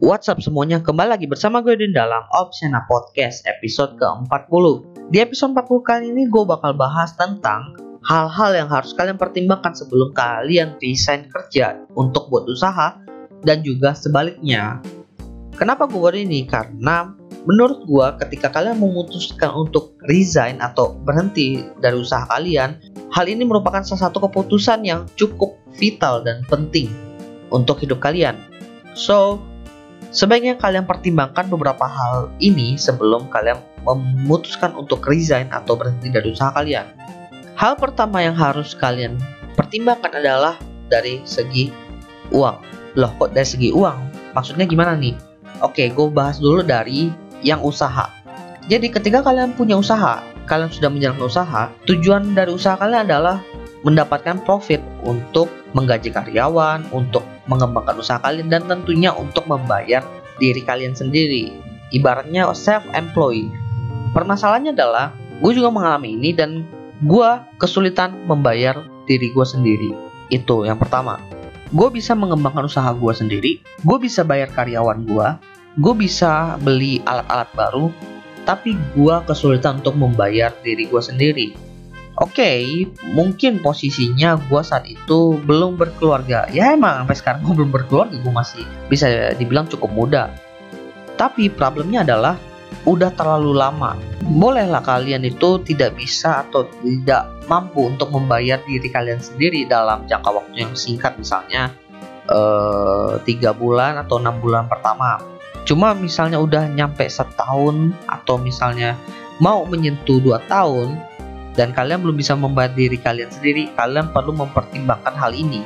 What's up semuanya, kembali lagi bersama gue di dalam Opsiana Podcast episode ke-40. Di episode 40 kali ini gue bakal bahas tentang hal-hal yang harus kalian pertimbangkan sebelum kalian resign kerja untuk buat usaha dan juga sebaliknya. Kenapa gue buat ini? Karena menurut gue ketika kalian memutuskan untuk resign atau berhenti dari usaha kalian Hal ini merupakan salah satu keputusan yang cukup vital dan penting untuk hidup kalian So, Sebaiknya kalian pertimbangkan beberapa hal ini sebelum kalian memutuskan untuk resign atau berhenti dari usaha kalian. Hal pertama yang harus kalian pertimbangkan adalah dari segi uang. Loh, kok dari segi uang? Maksudnya gimana nih? Oke, gue bahas dulu dari yang usaha. Jadi ketika kalian punya usaha, kalian sudah menjalankan usaha, tujuan dari usaha kalian adalah mendapatkan profit untuk menggaji karyawan, untuk mengembangkan usaha kalian dan tentunya untuk membayar diri kalian sendiri. Ibaratnya self-employed. Permasalahannya adalah gue juga mengalami ini dan gue kesulitan membayar diri gue sendiri. Itu yang pertama. Gue bisa mengembangkan usaha gue sendiri, gue bisa bayar karyawan gue, gue bisa beli alat-alat baru, tapi gue kesulitan untuk membayar diri gue sendiri Oke, okay, mungkin posisinya gue saat itu belum berkeluarga. Ya emang sampai sekarang gue belum berkeluarga, gue masih bisa dibilang cukup muda. Tapi problemnya adalah udah terlalu lama. Bolehlah kalian itu tidak bisa atau tidak mampu untuk membayar diri kalian sendiri dalam jangka waktu yang singkat misalnya eh, tiga bulan atau enam bulan pertama. Cuma misalnya udah nyampe setahun atau misalnya mau menyentuh dua tahun, dan kalian belum bisa membayar diri kalian sendiri, kalian perlu mempertimbangkan hal ini.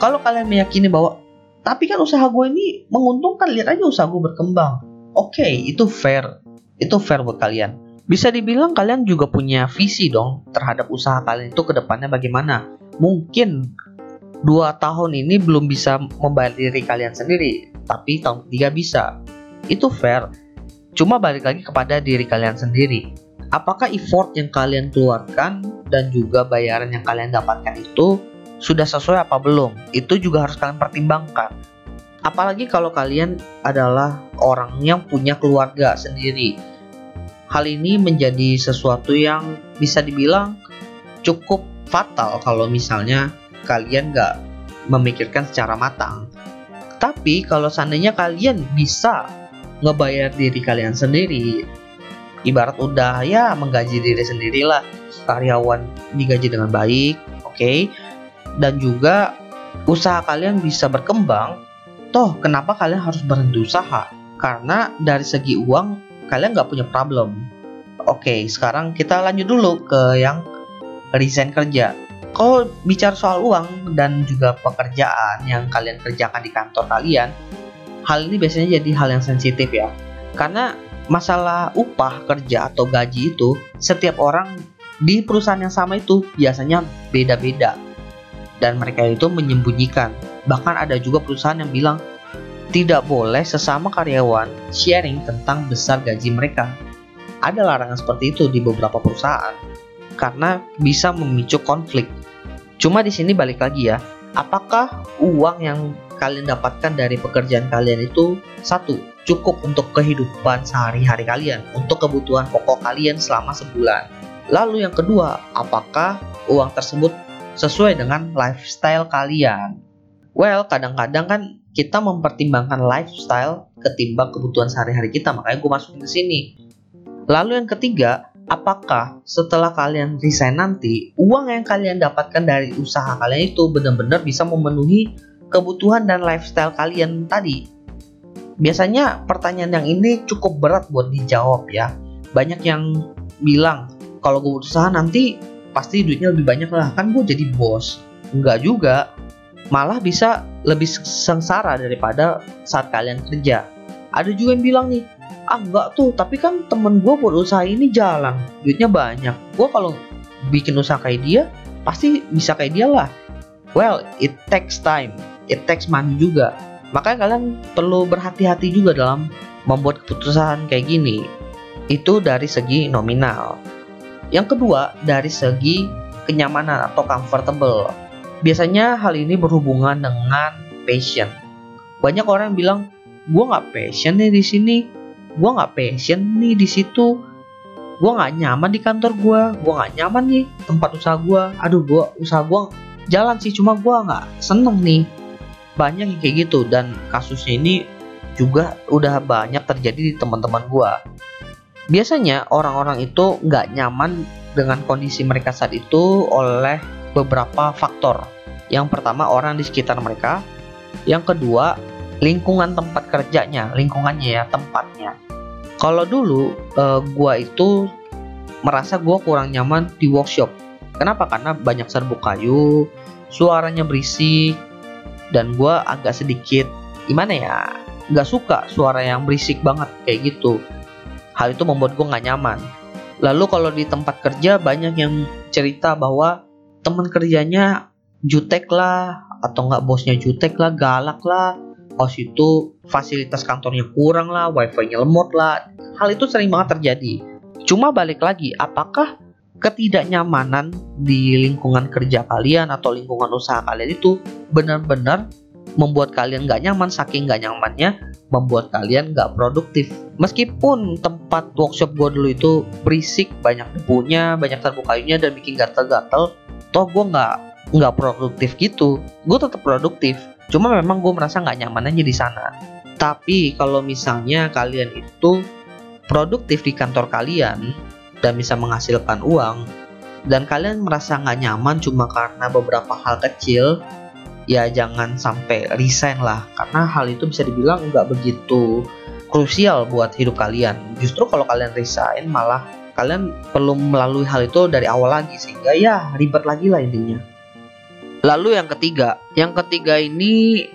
Kalau kalian meyakini bahwa tapi kan usaha gue ini menguntungkan, lihat aja usaha gue berkembang. Oke, okay, itu fair. Itu fair buat kalian. Bisa dibilang kalian juga punya visi dong terhadap usaha kalian itu ke depannya bagaimana. Mungkin dua tahun ini belum bisa membayar diri kalian sendiri, tapi tahun ketiga bisa. Itu fair. Cuma balik lagi kepada diri kalian sendiri apakah effort yang kalian keluarkan dan juga bayaran yang kalian dapatkan itu sudah sesuai apa belum? Itu juga harus kalian pertimbangkan. Apalagi kalau kalian adalah orang yang punya keluarga sendiri. Hal ini menjadi sesuatu yang bisa dibilang cukup fatal kalau misalnya kalian gak memikirkan secara matang. Tapi kalau seandainya kalian bisa ngebayar diri kalian sendiri ibarat udah ya menggaji diri sendirilah. Karyawan digaji dengan baik oke. Okay? dan juga usaha kalian bisa berkembang. Toh kenapa kalian harus berhenti usaha karena dari segi uang kalian nggak punya problem. Oke okay, sekarang kita lanjut dulu ke yang resign kerja. Kalau bicara soal uang dan juga pekerjaan yang kalian kerjakan di kantor kalian hal ini biasanya jadi hal yang sensitif ya. Karena masalah upah kerja atau gaji itu setiap orang di perusahaan yang sama itu biasanya beda-beda. Dan mereka itu menyembunyikan. Bahkan ada juga perusahaan yang bilang tidak boleh sesama karyawan sharing tentang besar gaji mereka. Ada larangan seperti itu di beberapa perusahaan karena bisa memicu konflik. Cuma di sini balik lagi ya apakah uang yang kalian dapatkan dari pekerjaan kalian itu satu cukup untuk kehidupan sehari-hari kalian, untuk kebutuhan pokok kalian selama sebulan. Lalu yang kedua, apakah uang tersebut sesuai dengan lifestyle kalian? Well, kadang-kadang kan kita mempertimbangkan lifestyle ketimbang kebutuhan sehari-hari kita, makanya gue masukin ke sini. Lalu yang ketiga, apakah setelah kalian resign nanti, uang yang kalian dapatkan dari usaha kalian itu benar-benar bisa memenuhi kebutuhan dan lifestyle kalian tadi? Biasanya pertanyaan yang ini cukup berat buat dijawab ya. Banyak yang bilang kalau gue berusaha nanti pasti duitnya lebih banyak lah kan gue jadi bos. Enggak juga. malah bisa lebih sengsara daripada saat kalian kerja. Ada juga yang bilang nih, ah enggak tuh, tapi kan temen gue buat usaha ini jalan, duitnya banyak. Gue kalau bikin usaha kayak dia, pasti bisa kayak dia lah. Well, it takes time, it takes money juga. Makanya kalian perlu berhati-hati juga dalam membuat keputusan kayak gini. Itu dari segi nominal. Yang kedua, dari segi kenyamanan atau comfortable Biasanya hal ini berhubungan dengan passion. Banyak orang bilang, gue nggak passion nih di sini, gue nggak passion nih di situ, gue nggak nyaman di kantor gue, gue nggak nyaman nih tempat usaha gue. Aduh, gue usaha gue jalan sih, cuma gue nggak seneng nih. Banyak yang kayak gitu dan kasusnya ini juga udah banyak terjadi di teman-teman gue. Biasanya orang-orang itu nggak nyaman dengan kondisi mereka saat itu oleh beberapa faktor. Yang pertama orang di sekitar mereka, yang kedua lingkungan tempat kerjanya, lingkungannya ya, tempatnya. Kalau dulu uh, gua itu merasa gua kurang nyaman di workshop. Kenapa? Karena banyak serbuk kayu, suaranya berisik, dan gua agak sedikit gimana ya, nggak suka suara yang berisik banget kayak gitu. Hal itu membuat gua nggak nyaman. Lalu kalau di tempat kerja banyak yang cerita bahwa teman kerjanya jutek lah atau nggak bosnya jutek lah galak lah kos itu fasilitas kantornya kurang lah wifi-nya lemot lah hal itu sering banget terjadi cuma balik lagi apakah ketidaknyamanan di lingkungan kerja kalian atau lingkungan usaha kalian itu benar-benar membuat kalian nggak nyaman saking nggak nyamannya membuat kalian nggak produktif. Meskipun tempat workshop gue dulu itu berisik banyak debunya banyak terbuka kayunya dan bikin gatel-gatel toh gue nggak nggak produktif gitu. Gue tetap produktif cuma memang gue merasa nggak nyaman aja di sana. Tapi kalau misalnya kalian itu produktif di kantor kalian dan bisa menghasilkan uang dan kalian merasa nggak nyaman cuma karena beberapa hal kecil ya jangan sampai resign lah karena hal itu bisa dibilang nggak begitu krusial buat hidup kalian justru kalau kalian resign malah kalian perlu melalui hal itu dari awal lagi sehingga ya ribet lagi lah intinya. Lalu yang ketiga, yang ketiga ini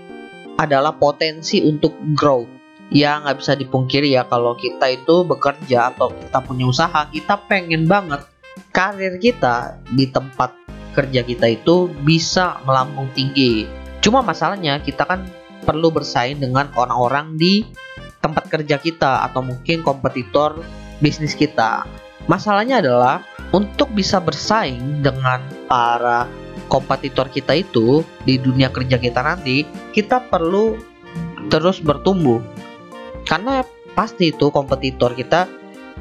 adalah potensi untuk growth. Ya nggak bisa dipungkiri ya kalau kita itu bekerja atau kita punya usaha, kita pengen banget karir kita di tempat kerja kita itu bisa melambung tinggi. Cuma masalahnya kita kan perlu bersaing dengan orang-orang di tempat kerja kita atau mungkin kompetitor bisnis kita. Masalahnya adalah untuk bisa bersaing dengan para kompetitor kita itu di dunia kerja kita nanti, kita perlu terus bertumbuh. Karena pasti itu kompetitor kita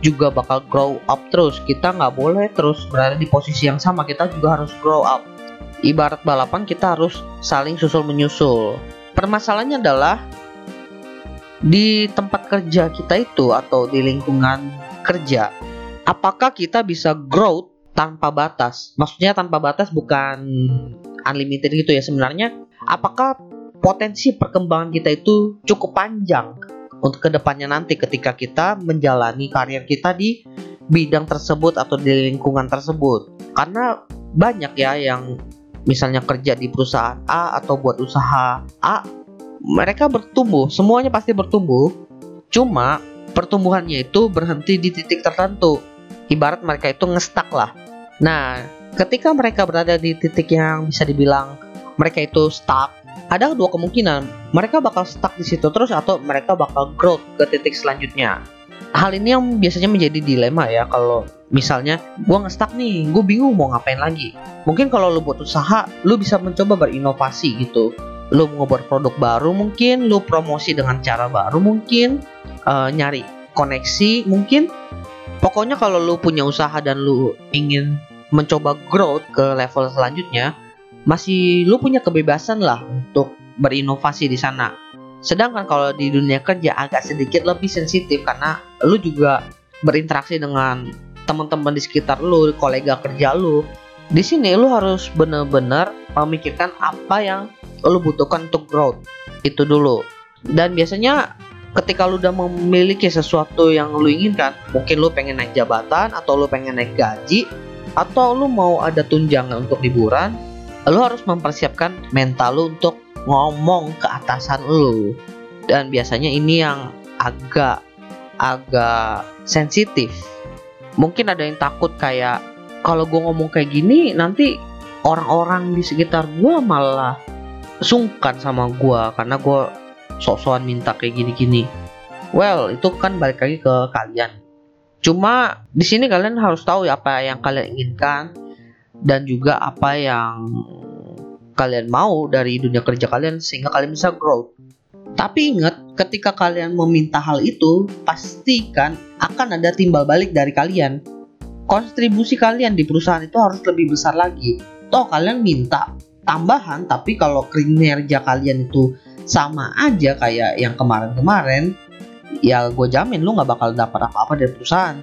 juga bakal grow up terus. Kita nggak boleh terus berada di posisi yang sama. Kita juga harus grow up. Ibarat balapan kita harus saling susul menyusul. Permasalahannya adalah di tempat kerja kita itu atau di lingkungan kerja apakah kita bisa growth tanpa batas? Maksudnya tanpa batas bukan unlimited gitu ya sebenarnya. Apakah potensi perkembangan kita itu cukup panjang untuk ke depannya nanti ketika kita menjalani karir kita di bidang tersebut atau di lingkungan tersebut? Karena banyak ya yang misalnya kerja di perusahaan A atau buat usaha A, mereka bertumbuh, semuanya pasti bertumbuh. Cuma pertumbuhannya itu berhenti di titik tertentu ibarat mereka itu ngestak lah. Nah, ketika mereka berada di titik yang bisa dibilang mereka itu stuck, ada dua kemungkinan. Mereka bakal stuck di situ terus atau mereka bakal growth ke titik selanjutnya. Hal ini yang biasanya menjadi dilema ya kalau misalnya gue ngestak nih, gue bingung mau ngapain lagi. Mungkin kalau lu buat usaha, lu bisa mencoba berinovasi gitu. Lu mau buat produk baru mungkin, lu promosi dengan cara baru mungkin, uh, nyari koneksi mungkin Pokoknya kalau lu punya usaha dan lu ingin mencoba growth ke level selanjutnya, masih lu punya kebebasan lah untuk berinovasi di sana. Sedangkan kalau di dunia kerja agak sedikit lebih sensitif karena lu juga berinteraksi dengan teman-teman di sekitar lu, kolega kerja lu. Di sini lu harus benar-benar memikirkan apa yang lu butuhkan untuk growth. Itu dulu. Dan biasanya ketika lu udah memiliki sesuatu yang lu inginkan mungkin lu pengen naik jabatan atau lu pengen naik gaji atau lu mau ada tunjangan untuk liburan lu harus mempersiapkan mental lu untuk ngomong ke atasan lu. Dan biasanya ini yang agak agak sensitif. Mungkin ada yang takut kayak kalau gue ngomong kayak gini nanti orang-orang di sekitar gue malah sungkan sama gue karena gue sok-sokan minta kayak gini-gini. Well itu kan balik lagi ke kalian. Cuma di sini kalian harus tahu ya apa yang kalian inginkan dan juga apa yang kalian mau dari dunia kerja kalian sehingga kalian bisa grow. Tapi ingat, ketika kalian meminta hal itu, pastikan akan ada timbal balik dari kalian. Kontribusi kalian di perusahaan itu harus lebih besar lagi. Toh kalian minta tambahan, tapi kalau kinerja kalian itu sama aja kayak yang kemarin-kemarin, ya gue jamin lu nggak bakal dapat apa-apa dari perusahaan.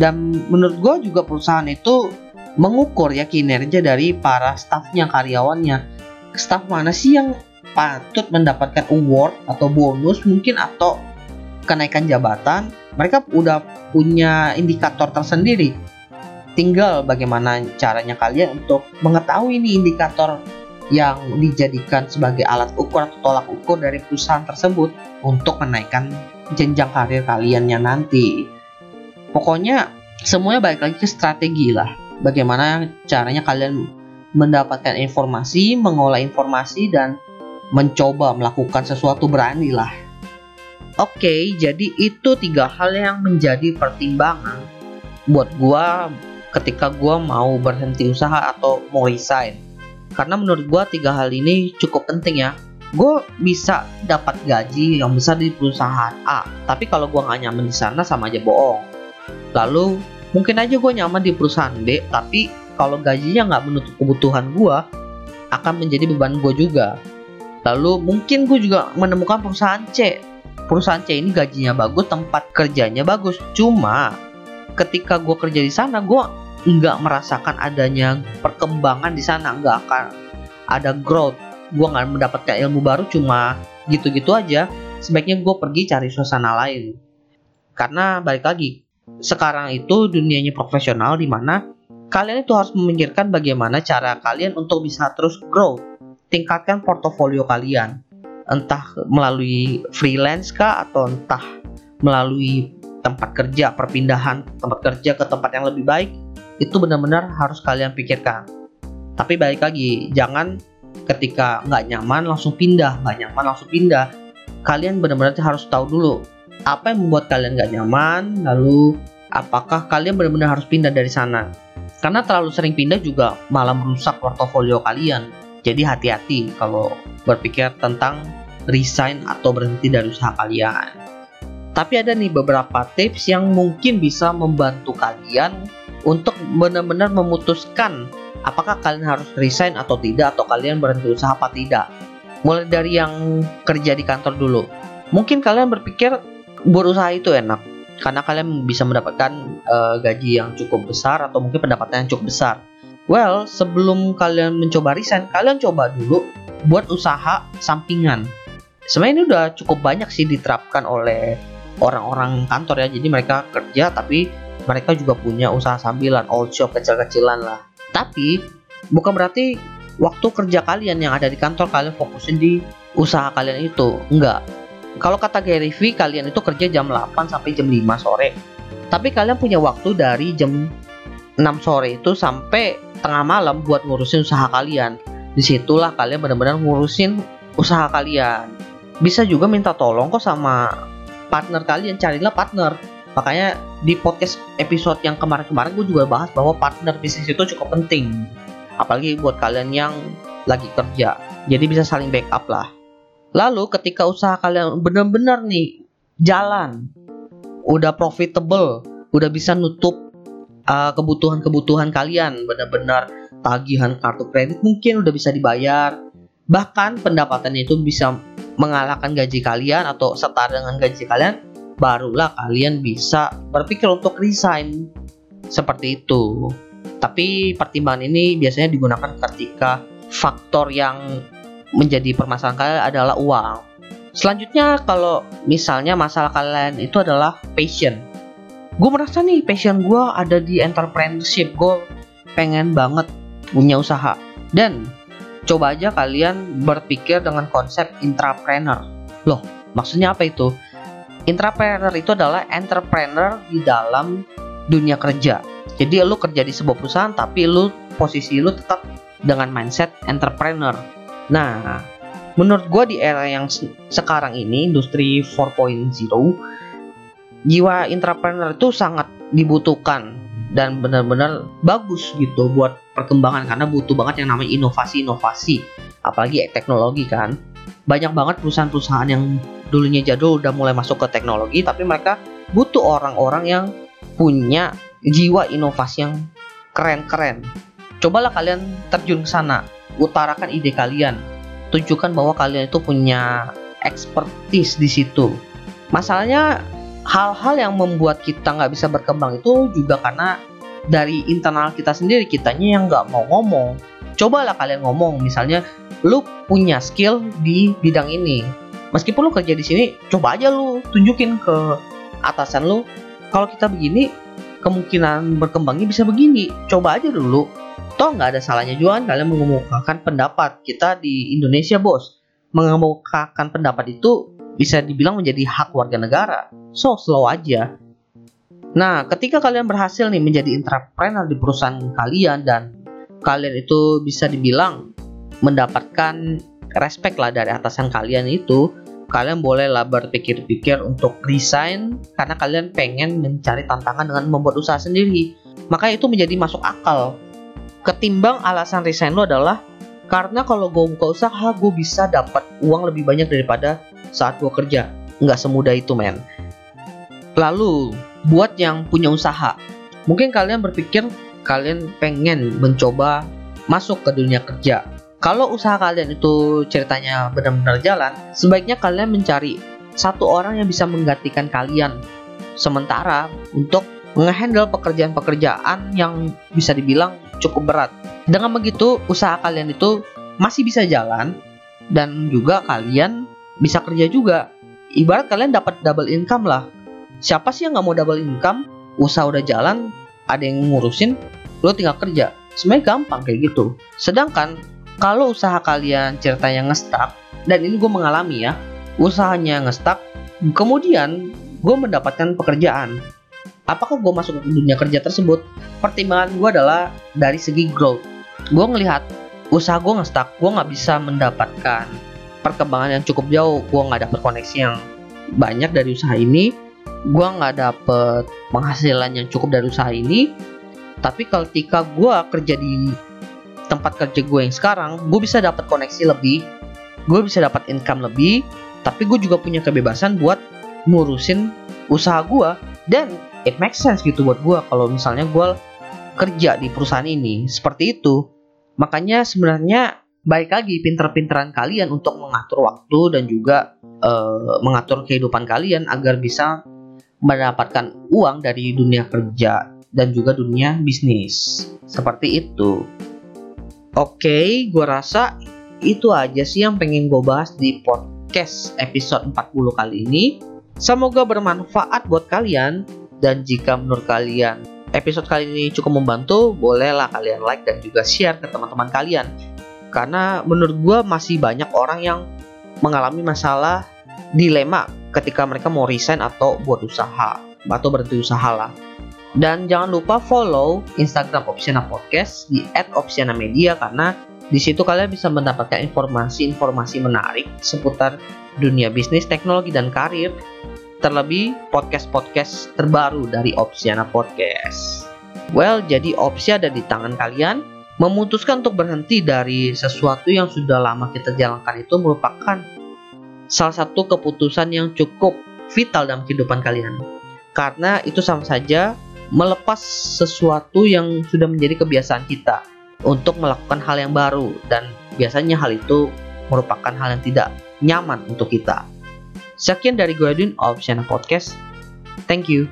Dan menurut gue juga perusahaan itu mengukur ya kinerja dari para stafnya karyawannya. Staff mana sih yang patut mendapatkan award atau bonus mungkin atau kenaikan jabatan? Mereka udah punya indikator tersendiri. Tinggal bagaimana caranya kalian untuk mengetahui ini indikator yang dijadikan sebagai alat ukur atau tolak ukur dari perusahaan tersebut untuk menaikkan jenjang karir kaliannya nanti. Pokoknya semuanya balik lagi ke strategi lah bagaimana caranya kalian mendapatkan informasi, mengolah informasi dan mencoba melakukan sesuatu beranilah. Oke, jadi itu tiga hal yang menjadi pertimbangan buat gua ketika gua mau berhenti usaha atau mau resign. Karena menurut gua tiga hal ini cukup penting ya. Gue bisa dapat gaji yang besar di perusahaan A, tapi kalau gua nggak nyaman di sana sama aja bohong. Lalu mungkin aja gue nyaman di perusahaan B tapi kalau gajinya nggak menutup kebutuhan gue akan menjadi beban gue juga. Lalu mungkin gue juga menemukan perusahaan C. Perusahaan C ini gajinya bagus tempat kerjanya bagus. Cuma ketika gue kerja di sana gue nggak merasakan adanya perkembangan di sana. Nggak akan ada growth. Gue nggak mendapatkan ilmu baru cuma gitu-gitu aja. Sebaiknya gue pergi cari suasana lain. Karena balik lagi sekarang itu dunianya profesional di mana kalian itu harus memikirkan bagaimana cara kalian untuk bisa terus grow, tingkatkan portofolio kalian. Entah melalui freelance kah atau entah melalui tempat kerja, perpindahan tempat kerja ke tempat yang lebih baik, itu benar-benar harus kalian pikirkan. Tapi balik lagi, jangan ketika nggak nyaman langsung pindah, nggak nyaman langsung pindah. Kalian benar-benar harus tahu dulu apa yang membuat kalian gak nyaman, lalu apakah kalian benar-benar harus pindah dari sana. Karena terlalu sering pindah juga malah merusak portofolio kalian. Jadi hati-hati kalau berpikir tentang resign atau berhenti dari usaha kalian. Tapi ada nih beberapa tips yang mungkin bisa membantu kalian untuk benar-benar memutuskan apakah kalian harus resign atau tidak atau kalian berhenti usaha apa tidak. Mulai dari yang kerja di kantor dulu. Mungkin kalian berpikir berusaha itu enak karena kalian bisa mendapatkan uh, gaji yang cukup besar atau mungkin pendapatan yang cukup besar. Well, sebelum kalian mencoba resign, kalian coba dulu buat usaha sampingan. Sebenarnya ini udah cukup banyak sih diterapkan oleh orang-orang kantor ya. Jadi mereka kerja tapi mereka juga punya usaha sambilan, old shop kecil-kecilan lah. Tapi bukan berarti waktu kerja kalian yang ada di kantor kalian fokusin di usaha kalian itu. Enggak kalau kata Gary V, kalian itu kerja jam 8 sampai jam 5 sore. Tapi kalian punya waktu dari jam 6 sore itu sampai tengah malam buat ngurusin usaha kalian. Di situlah kalian benar-benar ngurusin usaha kalian. Bisa juga minta tolong kok sama partner kalian, carilah partner. Makanya di podcast episode yang kemarin-kemarin gue juga bahas bahwa partner bisnis itu cukup penting. Apalagi buat kalian yang lagi kerja. Jadi bisa saling backup lah. Lalu ketika usaha kalian benar-benar nih jalan, udah profitable, udah bisa nutup uh, kebutuhan-kebutuhan kalian, benar-benar tagihan kartu kredit mungkin udah bisa dibayar, bahkan pendapatan itu bisa mengalahkan gaji kalian atau setara dengan gaji kalian, barulah kalian bisa berpikir untuk resign seperti itu. Tapi pertimbangan ini biasanya digunakan ketika faktor yang menjadi permasalahan kalian adalah uang. Selanjutnya kalau misalnya masalah kalian itu adalah passion. Gue merasa nih passion gue ada di entrepreneurship. Gue pengen banget punya usaha. Dan Coba aja kalian berpikir dengan konsep intrapreneur. Loh, maksudnya apa itu? Intrapreneur itu adalah entrepreneur di dalam dunia kerja. Jadi lu kerja di sebuah perusahaan tapi lu posisi lu tetap dengan mindset entrepreneur. Nah, menurut gue di era yang sekarang ini industri 4.0 jiwa entrepreneur itu sangat dibutuhkan dan benar-benar bagus gitu buat perkembangan karena butuh banget yang namanya inovasi-inovasi apalagi teknologi kan. Banyak banget perusahaan-perusahaan yang dulunya jadul udah mulai masuk ke teknologi tapi mereka butuh orang-orang yang punya jiwa inovasi yang keren-keren. Cobalah kalian terjun ke sana utarakan ide kalian. Tunjukkan bahwa kalian itu punya expertise di situ. Masalahnya hal-hal yang membuat kita nggak bisa berkembang itu juga karena dari internal kita sendiri kitanya yang nggak mau ngomong. Cobalah kalian ngomong misalnya lu punya skill di bidang ini. Meskipun lu kerja di sini coba aja lu tunjukin ke atasan lu. Kalau kita begini kemungkinan berkembangnya bisa begini coba aja dulu toh nggak ada salahnya juga kan kalian mengemukakan pendapat kita di Indonesia bos mengemukakan pendapat itu bisa dibilang menjadi hak warga negara. So, slow aja. Nah, ketika kalian berhasil nih menjadi entrepreneur di perusahaan kalian dan kalian itu bisa dibilang mendapatkan respect lah dari atasan kalian itu, kalian bolehlah berpikir-pikir untuk resign karena kalian pengen mencari tantangan dengan membuat usaha sendiri. Maka itu menjadi masuk akal. Ketimbang alasan resign lo adalah karena kalau gue buka usaha gue bisa dapat uang lebih banyak daripada saat gue kerja. Nggak semudah itu, men. Lalu, buat yang punya usaha, mungkin kalian berpikir kalian pengen mencoba masuk ke dunia kerja. Kalau usaha kalian itu ceritanya benar-benar jalan, sebaiknya kalian mencari satu orang yang bisa menggantikan kalian. Sementara untuk ngehandle pekerjaan-pekerjaan yang bisa dibilang cukup berat. Dengan begitu, usaha kalian itu masih bisa jalan dan juga kalian bisa kerja juga. Ibarat kalian dapat double income lah. Siapa sih yang nggak mau double income? Usaha udah jalan, ada yang ngurusin, lo tinggal kerja. Sebenarnya gampang kayak gitu. Sedangkan kalau usaha kalian ceritanya ngestak, dan ini gue mengalami ya, usahanya ngestak, kemudian gue mendapatkan pekerjaan. Apakah gue masuk ke dunia kerja tersebut? Pertimbangan gue adalah dari segi growth. Gue ngelihat usaha gue ngestak, gue nggak bisa mendapatkan perkembangan yang cukup jauh gue nggak dapet koneksi yang banyak dari usaha ini gue nggak dapet penghasilan yang cukup dari usaha ini tapi ketika gue kerja di tempat kerja gue yang sekarang gue bisa dapat koneksi lebih gue bisa dapat income lebih tapi gue juga punya kebebasan buat ngurusin usaha gue dan it makes sense gitu buat gue kalau misalnya gue kerja di perusahaan ini seperti itu makanya sebenarnya baik lagi pinter-pinteran kalian untuk mengatur waktu dan juga uh, mengatur kehidupan kalian agar bisa mendapatkan uang dari dunia kerja dan juga dunia bisnis. Seperti itu. Oke, okay, gue rasa itu aja sih yang pengen gue bahas di podcast episode 40 kali ini. Semoga bermanfaat buat kalian dan jika menurut kalian episode kali ini cukup membantu, bolehlah kalian like dan juga share ke teman-teman kalian karena menurut gue masih banyak orang yang mengalami masalah dilema ketika mereka mau resign atau buat usaha atau berhenti usaha lah. Dan jangan lupa follow Instagram Opsiana Podcast di @opsiana_media karena di situ kalian bisa mendapatkan informasi-informasi menarik seputar dunia bisnis, teknologi, dan karir. Terlebih podcast-podcast terbaru dari Opsiana Podcast. Well, jadi opsi ada di tangan kalian Memutuskan untuk berhenti dari sesuatu yang sudah lama kita jalankan itu merupakan salah satu keputusan yang cukup vital dalam kehidupan kalian. Karena itu sama saja melepas sesuatu yang sudah menjadi kebiasaan kita untuk melakukan hal yang baru dan biasanya hal itu merupakan hal yang tidak nyaman untuk kita. Sekian dari gue Edwin of Channel Podcast. Thank you.